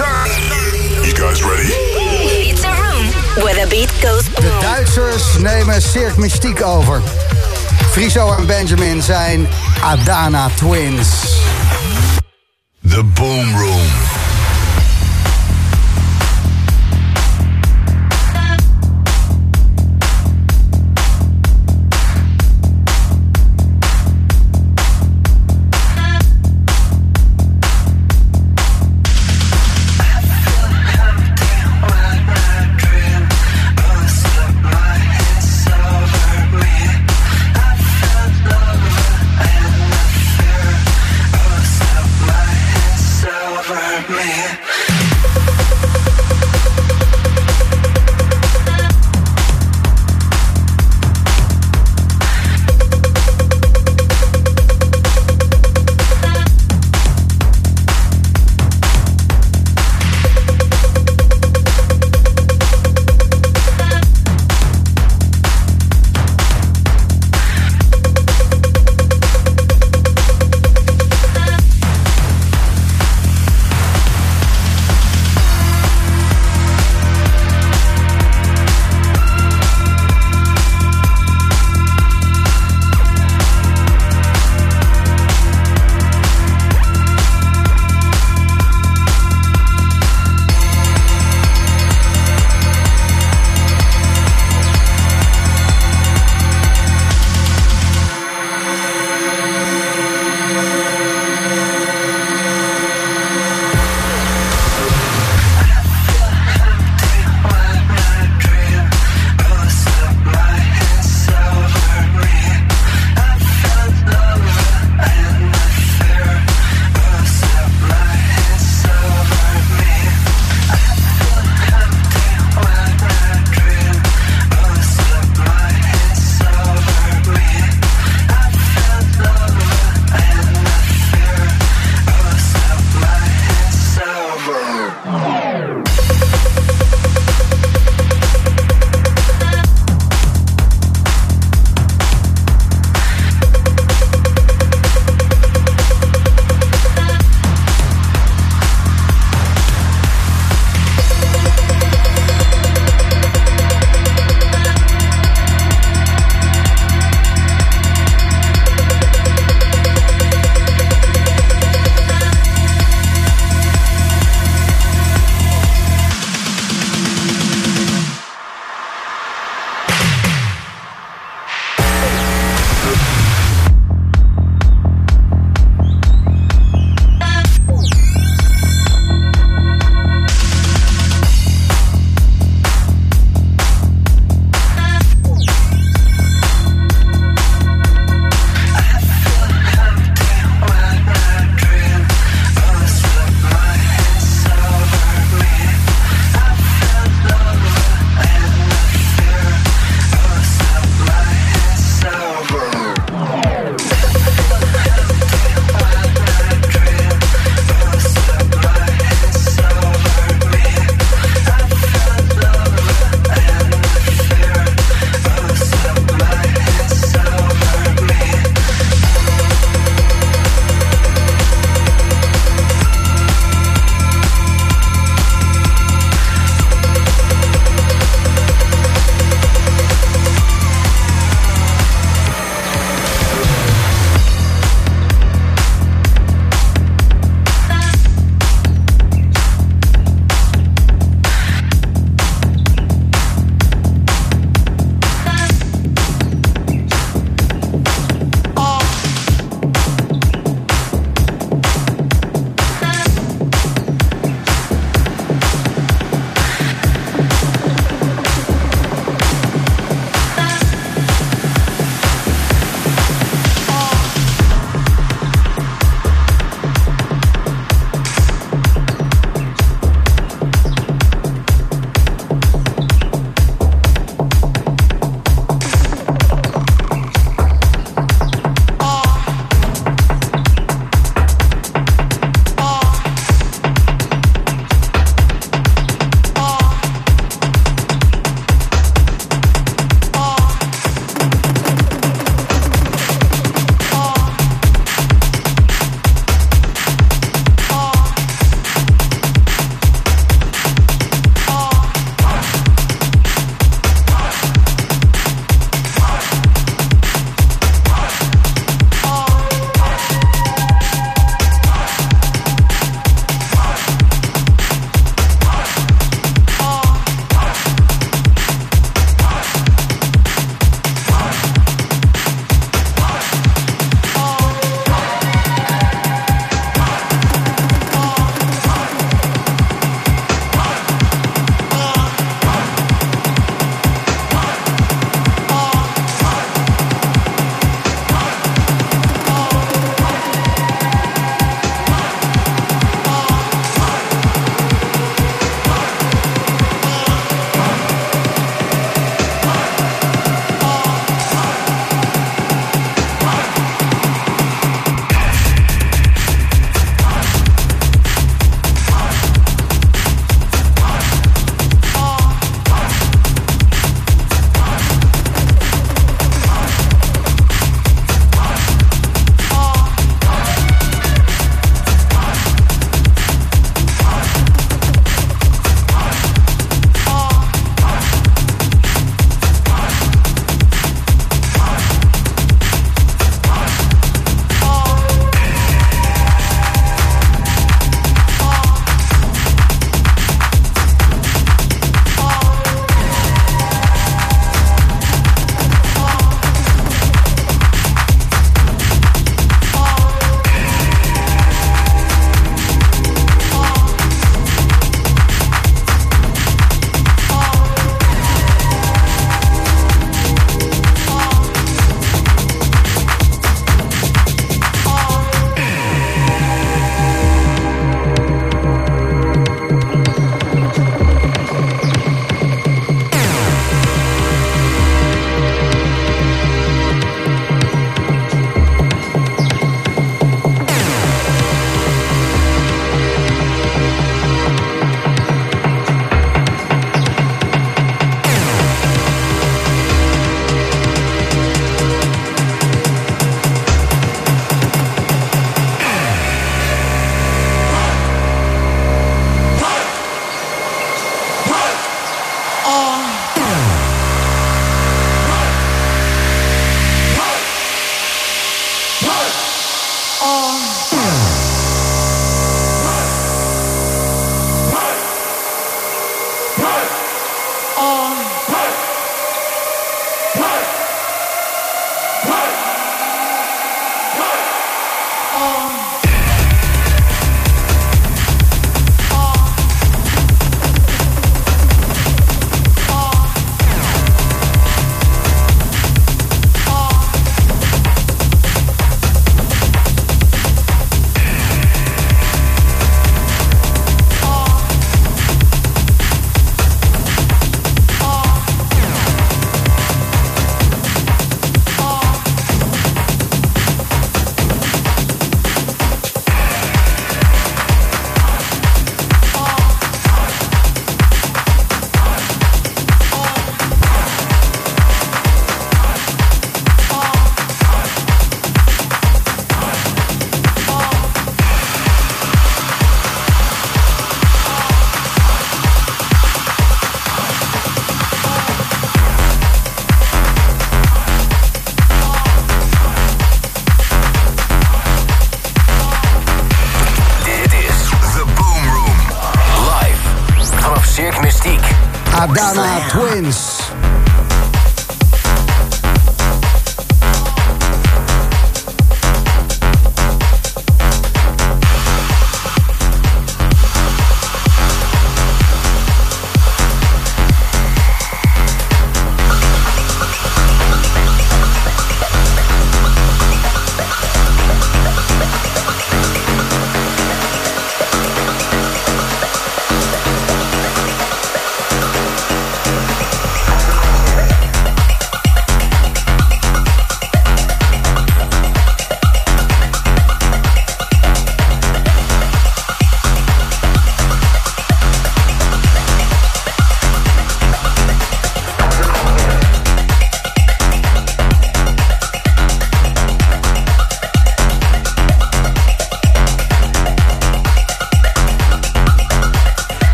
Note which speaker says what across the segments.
Speaker 1: You guys ready?
Speaker 2: It's a room where the beat goes boom.
Speaker 3: De Duitsers nemen Cirque Mystiek over. Friso en Benjamin zijn Adana Twins.
Speaker 1: The Boom Room.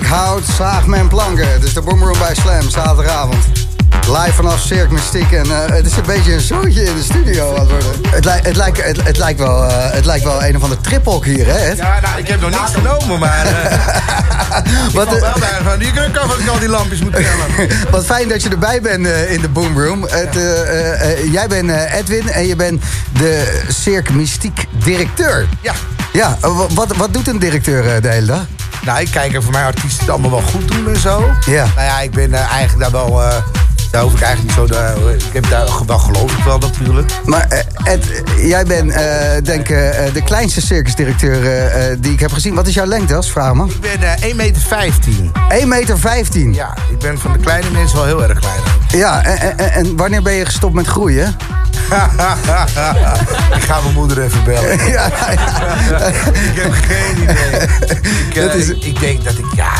Speaker 3: Dik hout, zaag men planken. Het is de Boomroom bij Slam, zaterdagavond. Live vanaf Cirque Mystiek. En eh, het is een beetje een zootje in de studio aan het worden. Het, li- het, lijkt, het, het, lijkt wel, eh, het lijkt wel een of andere triphok hier, hè?
Speaker 4: Ja, nou, ik heb nog niks genomen, maar... Uh,
Speaker 3: Wat,
Speaker 4: ik wel bij van, je kunt ook ik al die lampjes moet tellen.
Speaker 3: Wat fijn dat je erbij bent in de Boomroom. Het, jij bent Edwin en je bent de Cirque Mystiek directeur.
Speaker 4: Ja.
Speaker 3: Ja, wa- wat, wat doet een directeur de hele dag?
Speaker 4: Nou, ik kijk er voor mij artiesten het allemaal wel goed doen en zo.
Speaker 3: Ja.
Speaker 4: Nou ja, ik ben eh, eigenlijk daar wel... daar hoef ik eigenlijk niet zo... de- ik heb daar wel geloof ik wel natuurlijk.
Speaker 3: Maar eh, Ed, eh, jij bent eh, denk ik de kleinste circusdirecteur die ik heb gezien. Wat is jouw lengte als vraag man?
Speaker 4: Ik ben eh 1,15 meter.
Speaker 3: 1 meter 15.
Speaker 4: Ja, ik ben van de kleine mensen wel heel erg klein.
Speaker 3: Ja, en, en, en wanneer ben je gestopt met groeien?
Speaker 4: ik ga mijn moeder even bellen.
Speaker 3: Ja, ja.
Speaker 4: ik heb geen idee. Ik,
Speaker 3: is-
Speaker 4: denk dat ik, ja,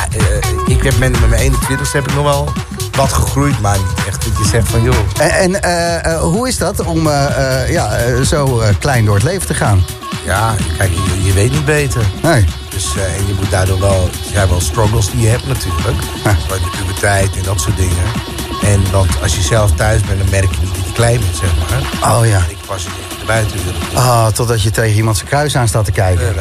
Speaker 4: ik heb met, met mijn 21 heb ik nog wel wat gegroeid, maar niet echt dat je zegt van joh.
Speaker 3: En, en eh, eh, hoe is dat om eh, ja, zo klein door het leven te gaan?
Speaker 4: Ja, kijk, je, je weet niet beter.
Speaker 3: Nee.
Speaker 4: Dus, en je moet daardoor wel, er zijn wel struggles die je hebt natuurlijk. De puberteit en dat soort dingen. En want als je zelf thuis bent, dan merk je niet klein zeg maar.
Speaker 3: Oh ja.
Speaker 4: En ik was er buiten willen.
Speaker 3: Ah, totdat je tegen iemand zijn kruis aan staat te kijken.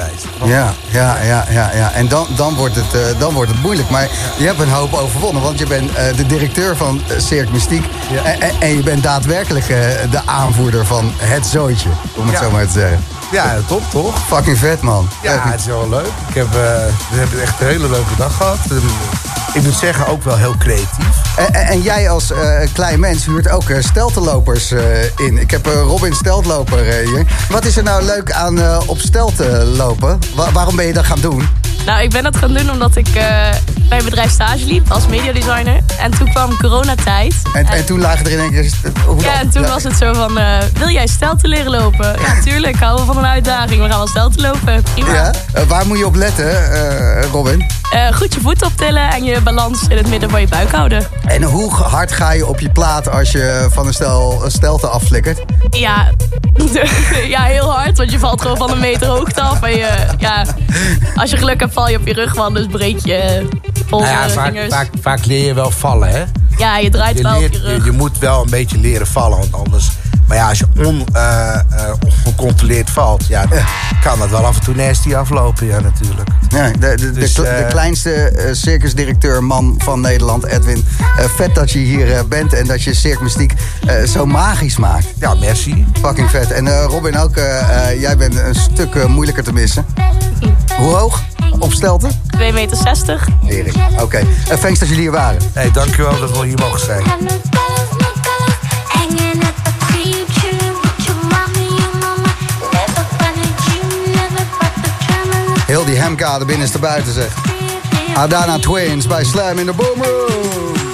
Speaker 3: Ja, ja, ja, ja, ja. En dan, dan, wordt het, eh, dan wordt het moeilijk. Maar je hebt een hoop overwonnen. Want je bent eh, de directeur van uh, Cirque Mystiek.
Speaker 4: Ja.
Speaker 3: En, en- je bent daadwerkelijk eh, de aanvoerder van het zooitje. Om het
Speaker 4: Ja.
Speaker 3: zo maar te zeggen.
Speaker 4: Ja, top toch?
Speaker 3: Fucking vet, man.
Speaker 4: Ja, het is wel leuk. Ik heb, eh, we hebben echt een hele leuke dag gehad. En, ik moet zeggen, ook wel heel creatief.
Speaker 3: En, en- en jij als eh, klein mens huurt ook eh, steltenlopers eh, in. Ik heb Robin Steltloper hier. Wat is er nou leuk aan eh, op stelten lopen? Wa- waarom ben je dat gaan doen?
Speaker 5: Nou, ik ben dat gaan doen omdat ik eh, bij een bedrijf stage liep als mediadesigner. En toen kwam coronatijd.
Speaker 3: En, en toen lagen er in één keer... Hoe
Speaker 5: Ja, en toen was het zo van, eh, wil jij stel te leren lopen? Ja, tuurlijk, houden we van een uitdaging. We gaan wel stel te lopen, prima.
Speaker 3: Ja? Waar moet je op letten, eh, Robin?
Speaker 5: Eh, goed je voet optillen en je balans in het midden van je buik houden.
Speaker 3: En hoe hard ga je op je plaat als je van een stel een stelte afflikkert?
Speaker 5: Ja, ja, heel hard, want je valt gewoon van een meter hoogte af. En je, ja, als je geluk hebt, val je op je rug, want dus breek je polsen,
Speaker 4: Nou ja, vaak,
Speaker 5: vingers.
Speaker 4: vaak, vaak leer je wel vallen, hè?
Speaker 5: Ja, je draait
Speaker 4: Je,
Speaker 5: wel
Speaker 4: leert,
Speaker 5: je, rug.
Speaker 4: je moet wel een beetje leren vallen, want anders... Maar ja, als je on, eh, eh, ongecontroleerd valt, ja, dan kan dat wel af en toe nasty aflopen, ja, natuurlijk.
Speaker 3: Ja, de, de, de,
Speaker 4: Dus, eh,
Speaker 3: de kleinste circusdirecteur man van Nederland, Edwin. Eh, vet dat je hier bent en dat je eh, zo magisch maakt.
Speaker 4: Ja, merci.
Speaker 3: Fucking vet. En eh, Robin ook, jij bent een stuk eh, moeilijker te missen. Hoe hoog? Op stelten?
Speaker 5: 2,60 meter.
Speaker 3: Oké. En thanks dat jullie hier waren.
Speaker 4: Nee, dankjewel dat we hier mogen zijn.
Speaker 3: Heel die hemkade binnenste buiten zeg. Adana Twins bij Slam in de Boomroom.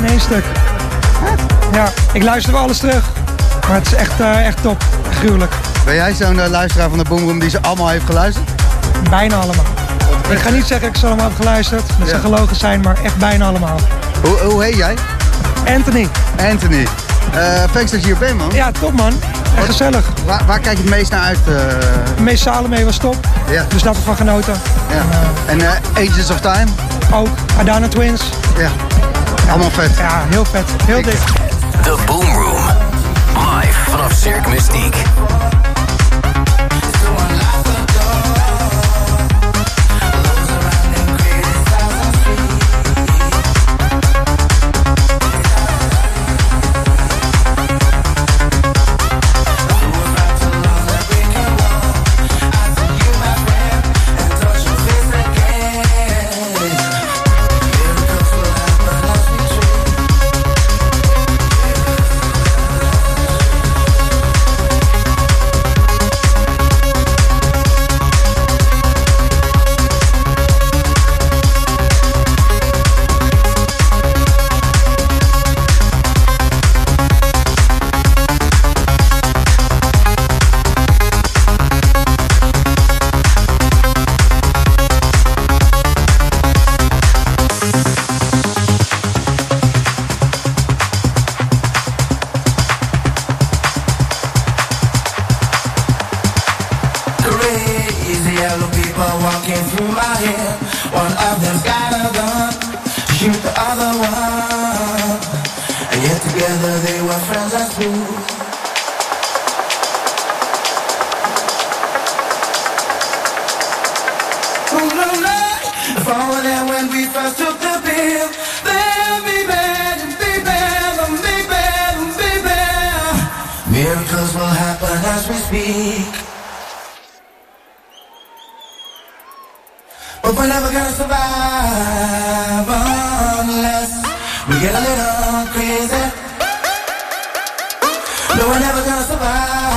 Speaker 3: Aan één stuk.
Speaker 6: Ja, ik luister wel alles terug. Maar het is echt, eh, echt top. Gruwelijk.
Speaker 3: Ben jij zo'n eh, luisteraar van de Boomroom die ze allemaal heeft geluisterd?
Speaker 6: Bijna allemaal. Ik ga niet zeggen dat ik ze allemaal heb geluisterd. Dat
Speaker 3: Ja.
Speaker 6: ze gelogen zijn, maar echt bijna allemaal.
Speaker 3: Hoe, hoe heet jij?
Speaker 6: Anthony.
Speaker 3: Anthony. Eh thanks dat je hier bent, man.
Speaker 6: Ja, top man. Echt gezellig.
Speaker 3: Waar, waar kijk je het meest naar uit? eh?
Speaker 6: Mees Salome was top.
Speaker 3: Ja.
Speaker 6: Dus daar heb ik van genoten.
Speaker 3: ja. En eh, Agents of Time?
Speaker 6: Ook Adana Twins.
Speaker 3: Ja. Allemaal vet.
Speaker 6: Ja, heel vet. Heel
Speaker 3: Ik-
Speaker 6: dik.
Speaker 7: The Boom Room. Live vanaf Cirque Mystique.
Speaker 8: Survive unless we get a little crazy. No, we're never gonna survive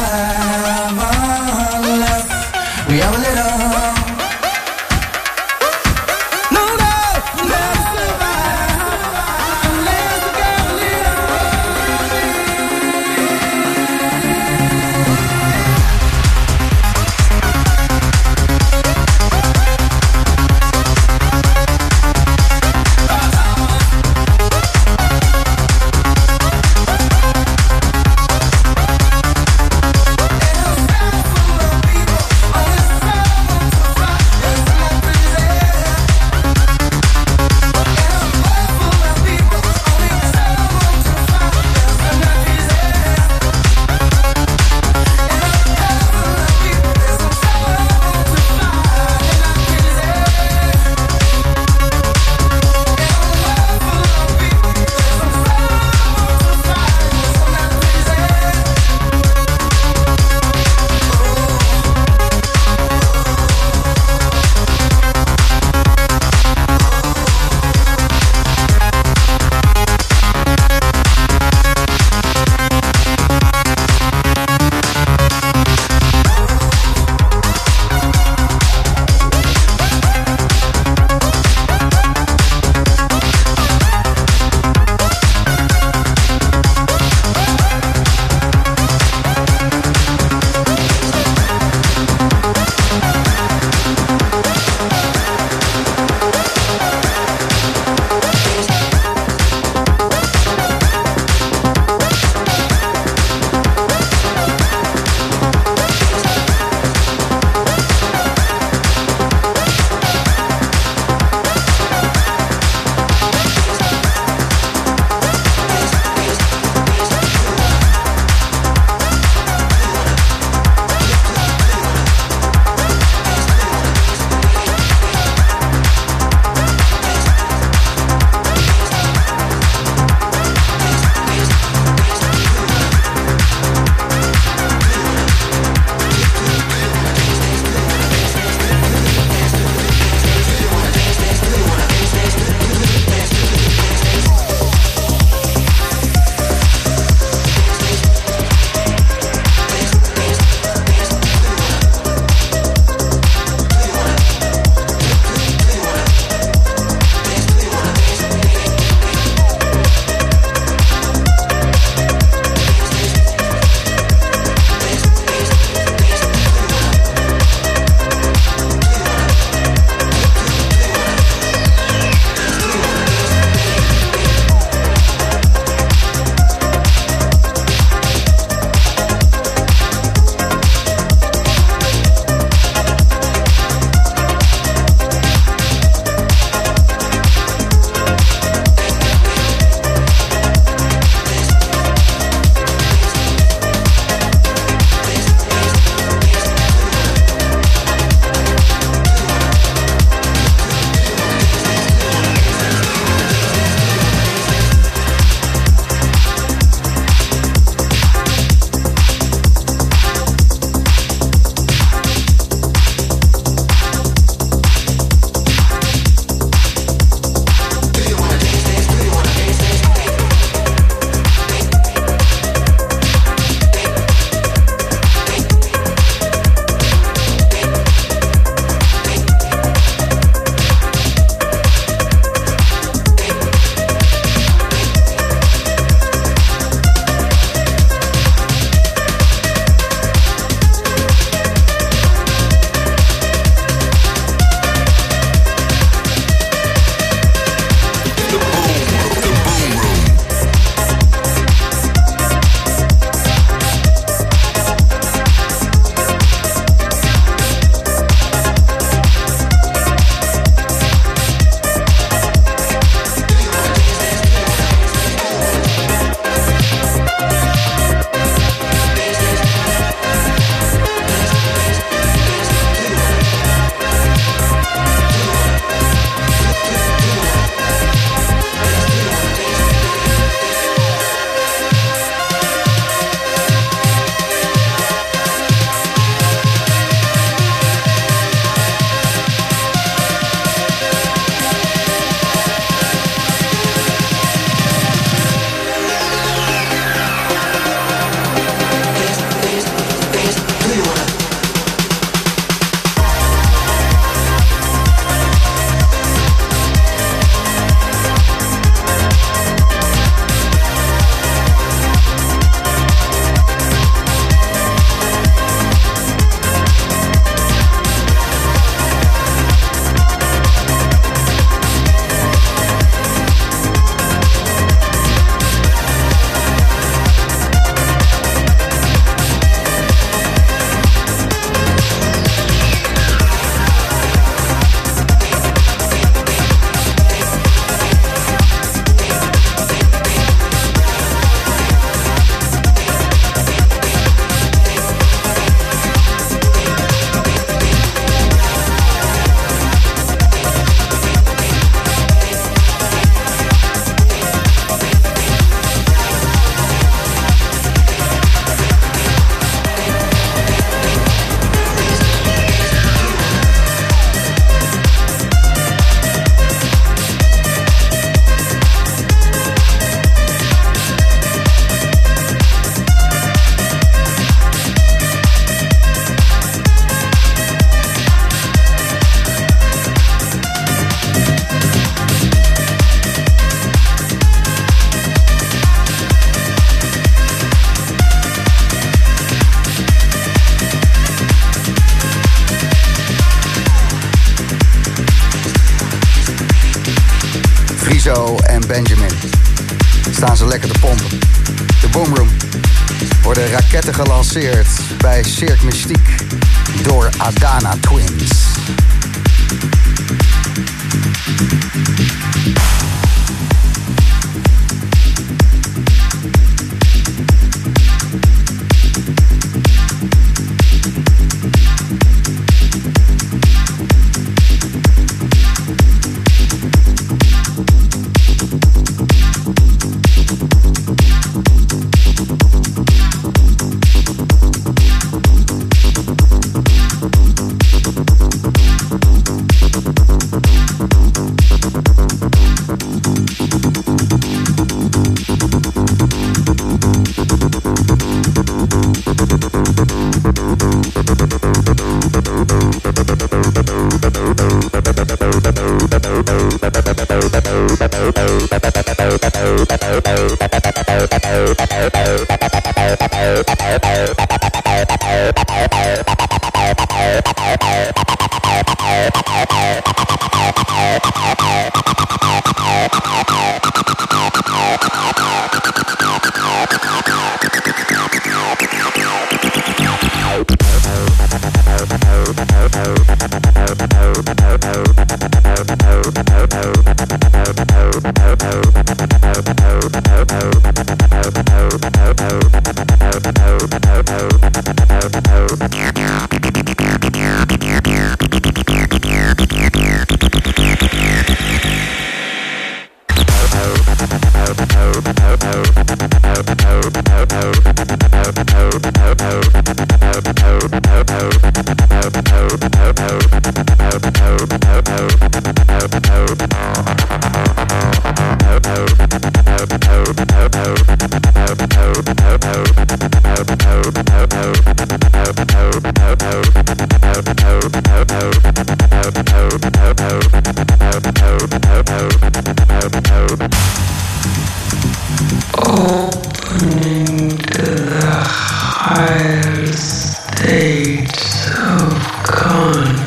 Speaker 9: Khan.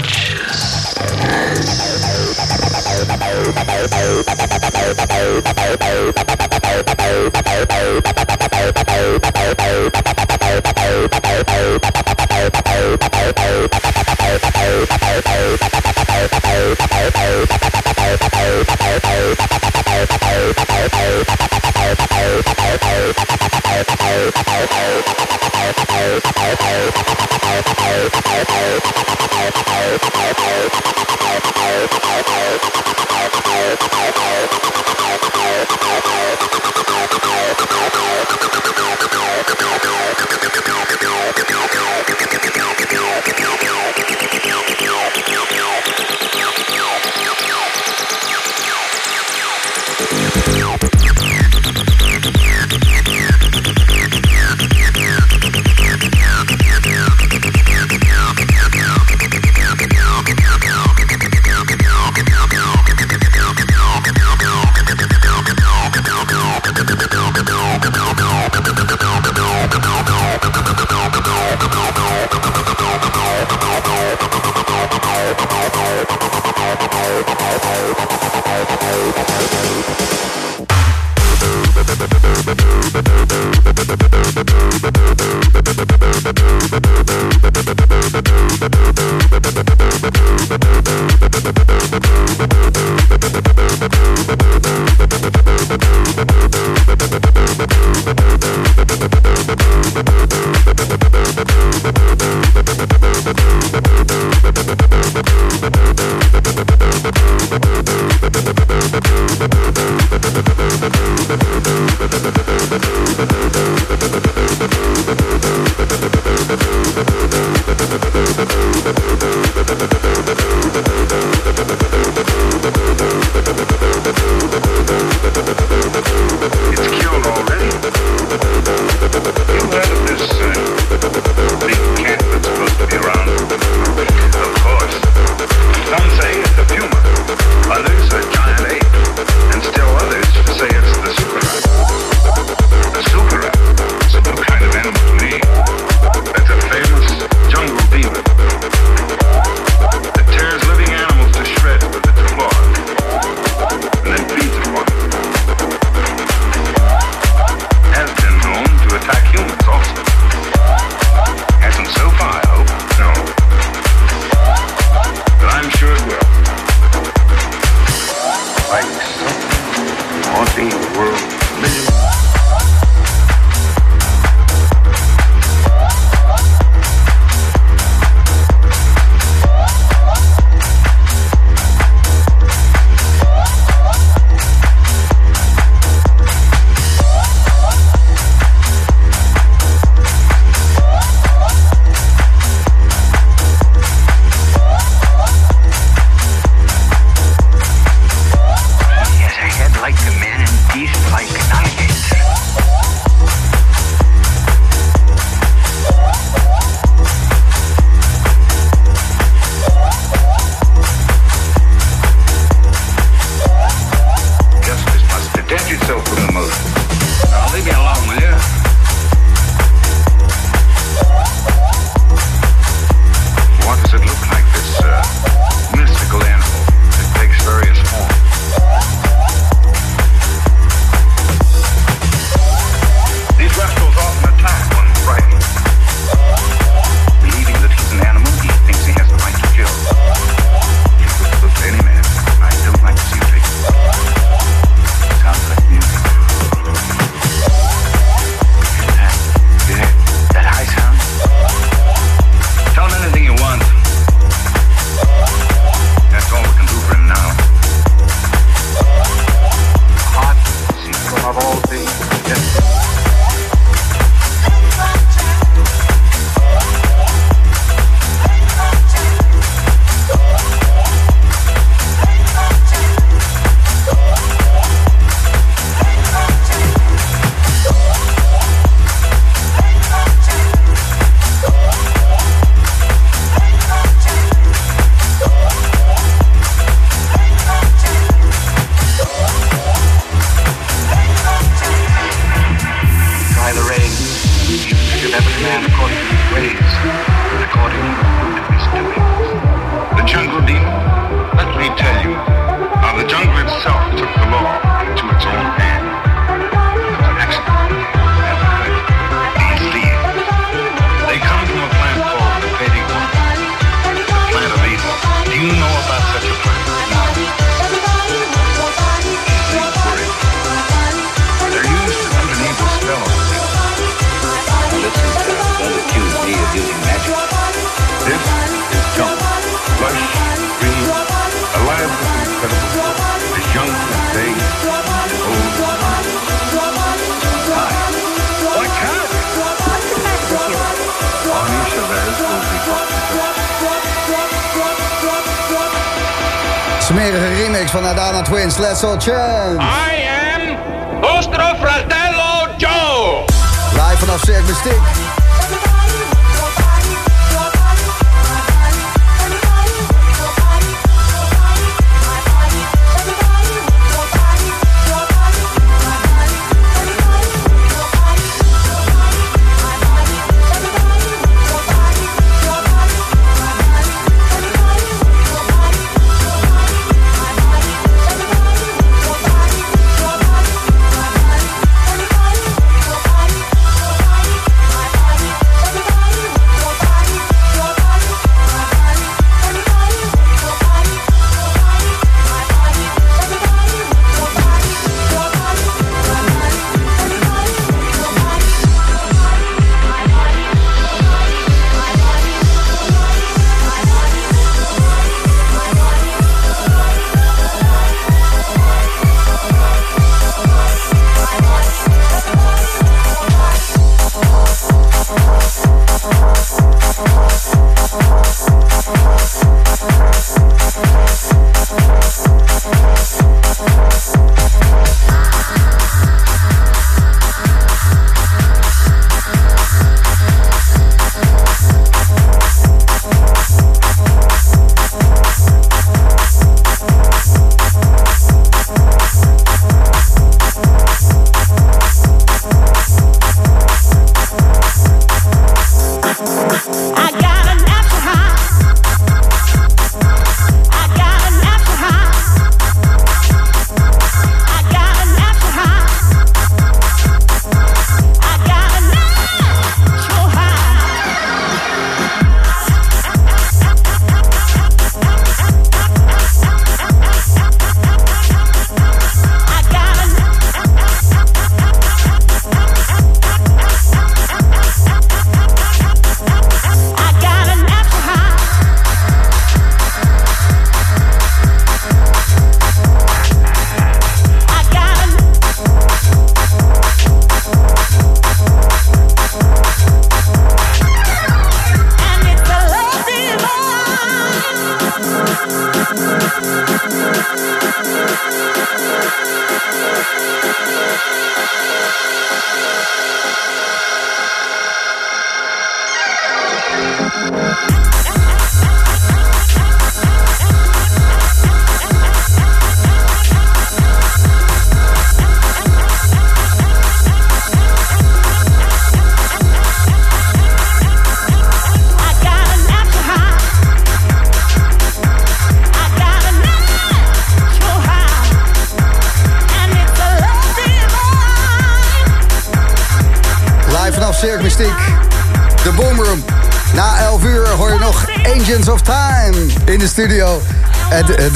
Speaker 9: Twins,
Speaker 3: Let's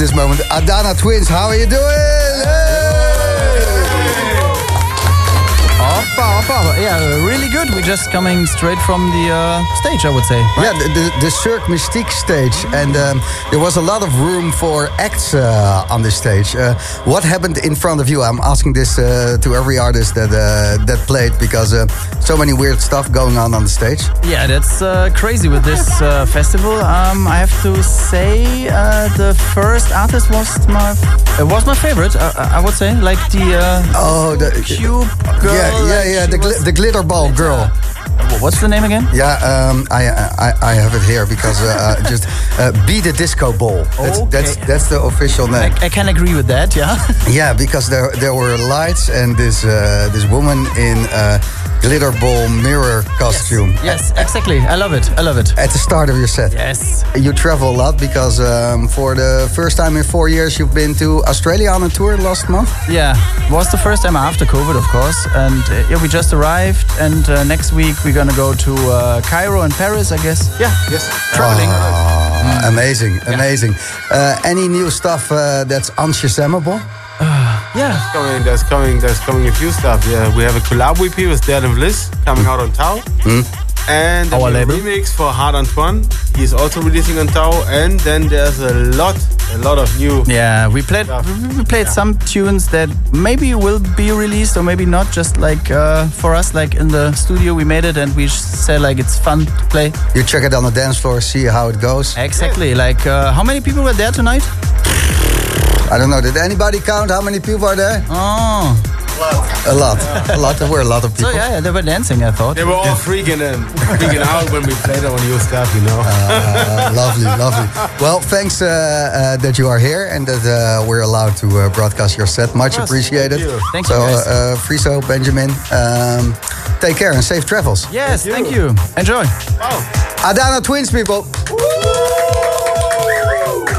Speaker 3: this moment, Adana Twins, how are you doing?
Speaker 10: Really just coming straight from the uh, stage, I would say.
Speaker 3: Yeah, the, the, the Cirque Mystique stage. And um, there was a lot of room for acts uh, on this stage. Uh, what happened in front of you? I'm asking this uh, to every artist that uh, that played because uh, so many weird stuff going on on the stage.
Speaker 10: Yeah, that's uh, crazy with this uh, festival. Um, I have to say, uh, the first artist was my uh, was my favorite. Uh, I would say, like the uh,
Speaker 3: oh the
Speaker 10: cube girl.
Speaker 3: yeah, yeah, yeah. The, gli- the glitter ball girl.
Speaker 10: What's the name again?
Speaker 3: Yeah, um, I, I I have it here because uh, uh, just uh, be the disco ball. That's
Speaker 10: Okay.
Speaker 3: that's that's the official name.
Speaker 10: I, I can agree with that. Yeah.
Speaker 3: Yeah, because there there were lights and this uh, this woman in uh, glitter ball mirror costume.
Speaker 10: Yes, exactly. I love it. I love it.
Speaker 3: At the start of your set.
Speaker 10: Yes.
Speaker 3: You travel a lot because um, for the first time in four years you've been to Australia on a tour last month.
Speaker 10: Yeah, was the first time after COVID, of course. And uh, yeah, we just arrived, and uh, next week we're gonna go to uh, Cairo and Paris, I guess. Yeah,
Speaker 4: yes,
Speaker 10: traveling.
Speaker 3: Ah, Amazing, amazing. Uh, any new stuff uh, that's unshazamable?
Speaker 10: Yeah.
Speaker 11: There's coming, there's coming, there's coming a few stuff. Yeah, we have a collab EP with Dead and Bliss coming out on Tau. And then
Speaker 10: Our
Speaker 11: a
Speaker 10: label.
Speaker 11: remix for Hard Antoine. He's also releasing on Tau. And then there's a lot, a lot of new.
Speaker 10: Yeah, we played we- we played some tunes that maybe will be released or maybe not. Just like uh, for us, like in the studio, we made it and we said like it's fun to play.
Speaker 3: You check it on the dance floor, see how it goes.
Speaker 10: Exactly. Like uh, how many people were there tonight?
Speaker 3: I don't know. Did anybody count how many people are there?
Speaker 10: Oh,
Speaker 3: a lot. A lot. There were a lot of
Speaker 10: So
Speaker 3: people.
Speaker 10: yeah, yeah, they were dancing. I thought.
Speaker 11: They were all freaking and freaking out when we played our new stuff, you know.
Speaker 3: Uh, lovely, lovely. Well, thanks uh, uh, that you are here and that uh, we're allowed to uh, broadcast your set. Much
Speaker 11: Yes,
Speaker 3: appreciated.
Speaker 11: thank you.
Speaker 10: Thank you,
Speaker 3: so,
Speaker 10: guys.
Speaker 3: uh, Friso, Benjamin, um, take care and safe travels.
Speaker 10: Yes, thank you. Enjoy. Wow.
Speaker 3: Adana Twins, people.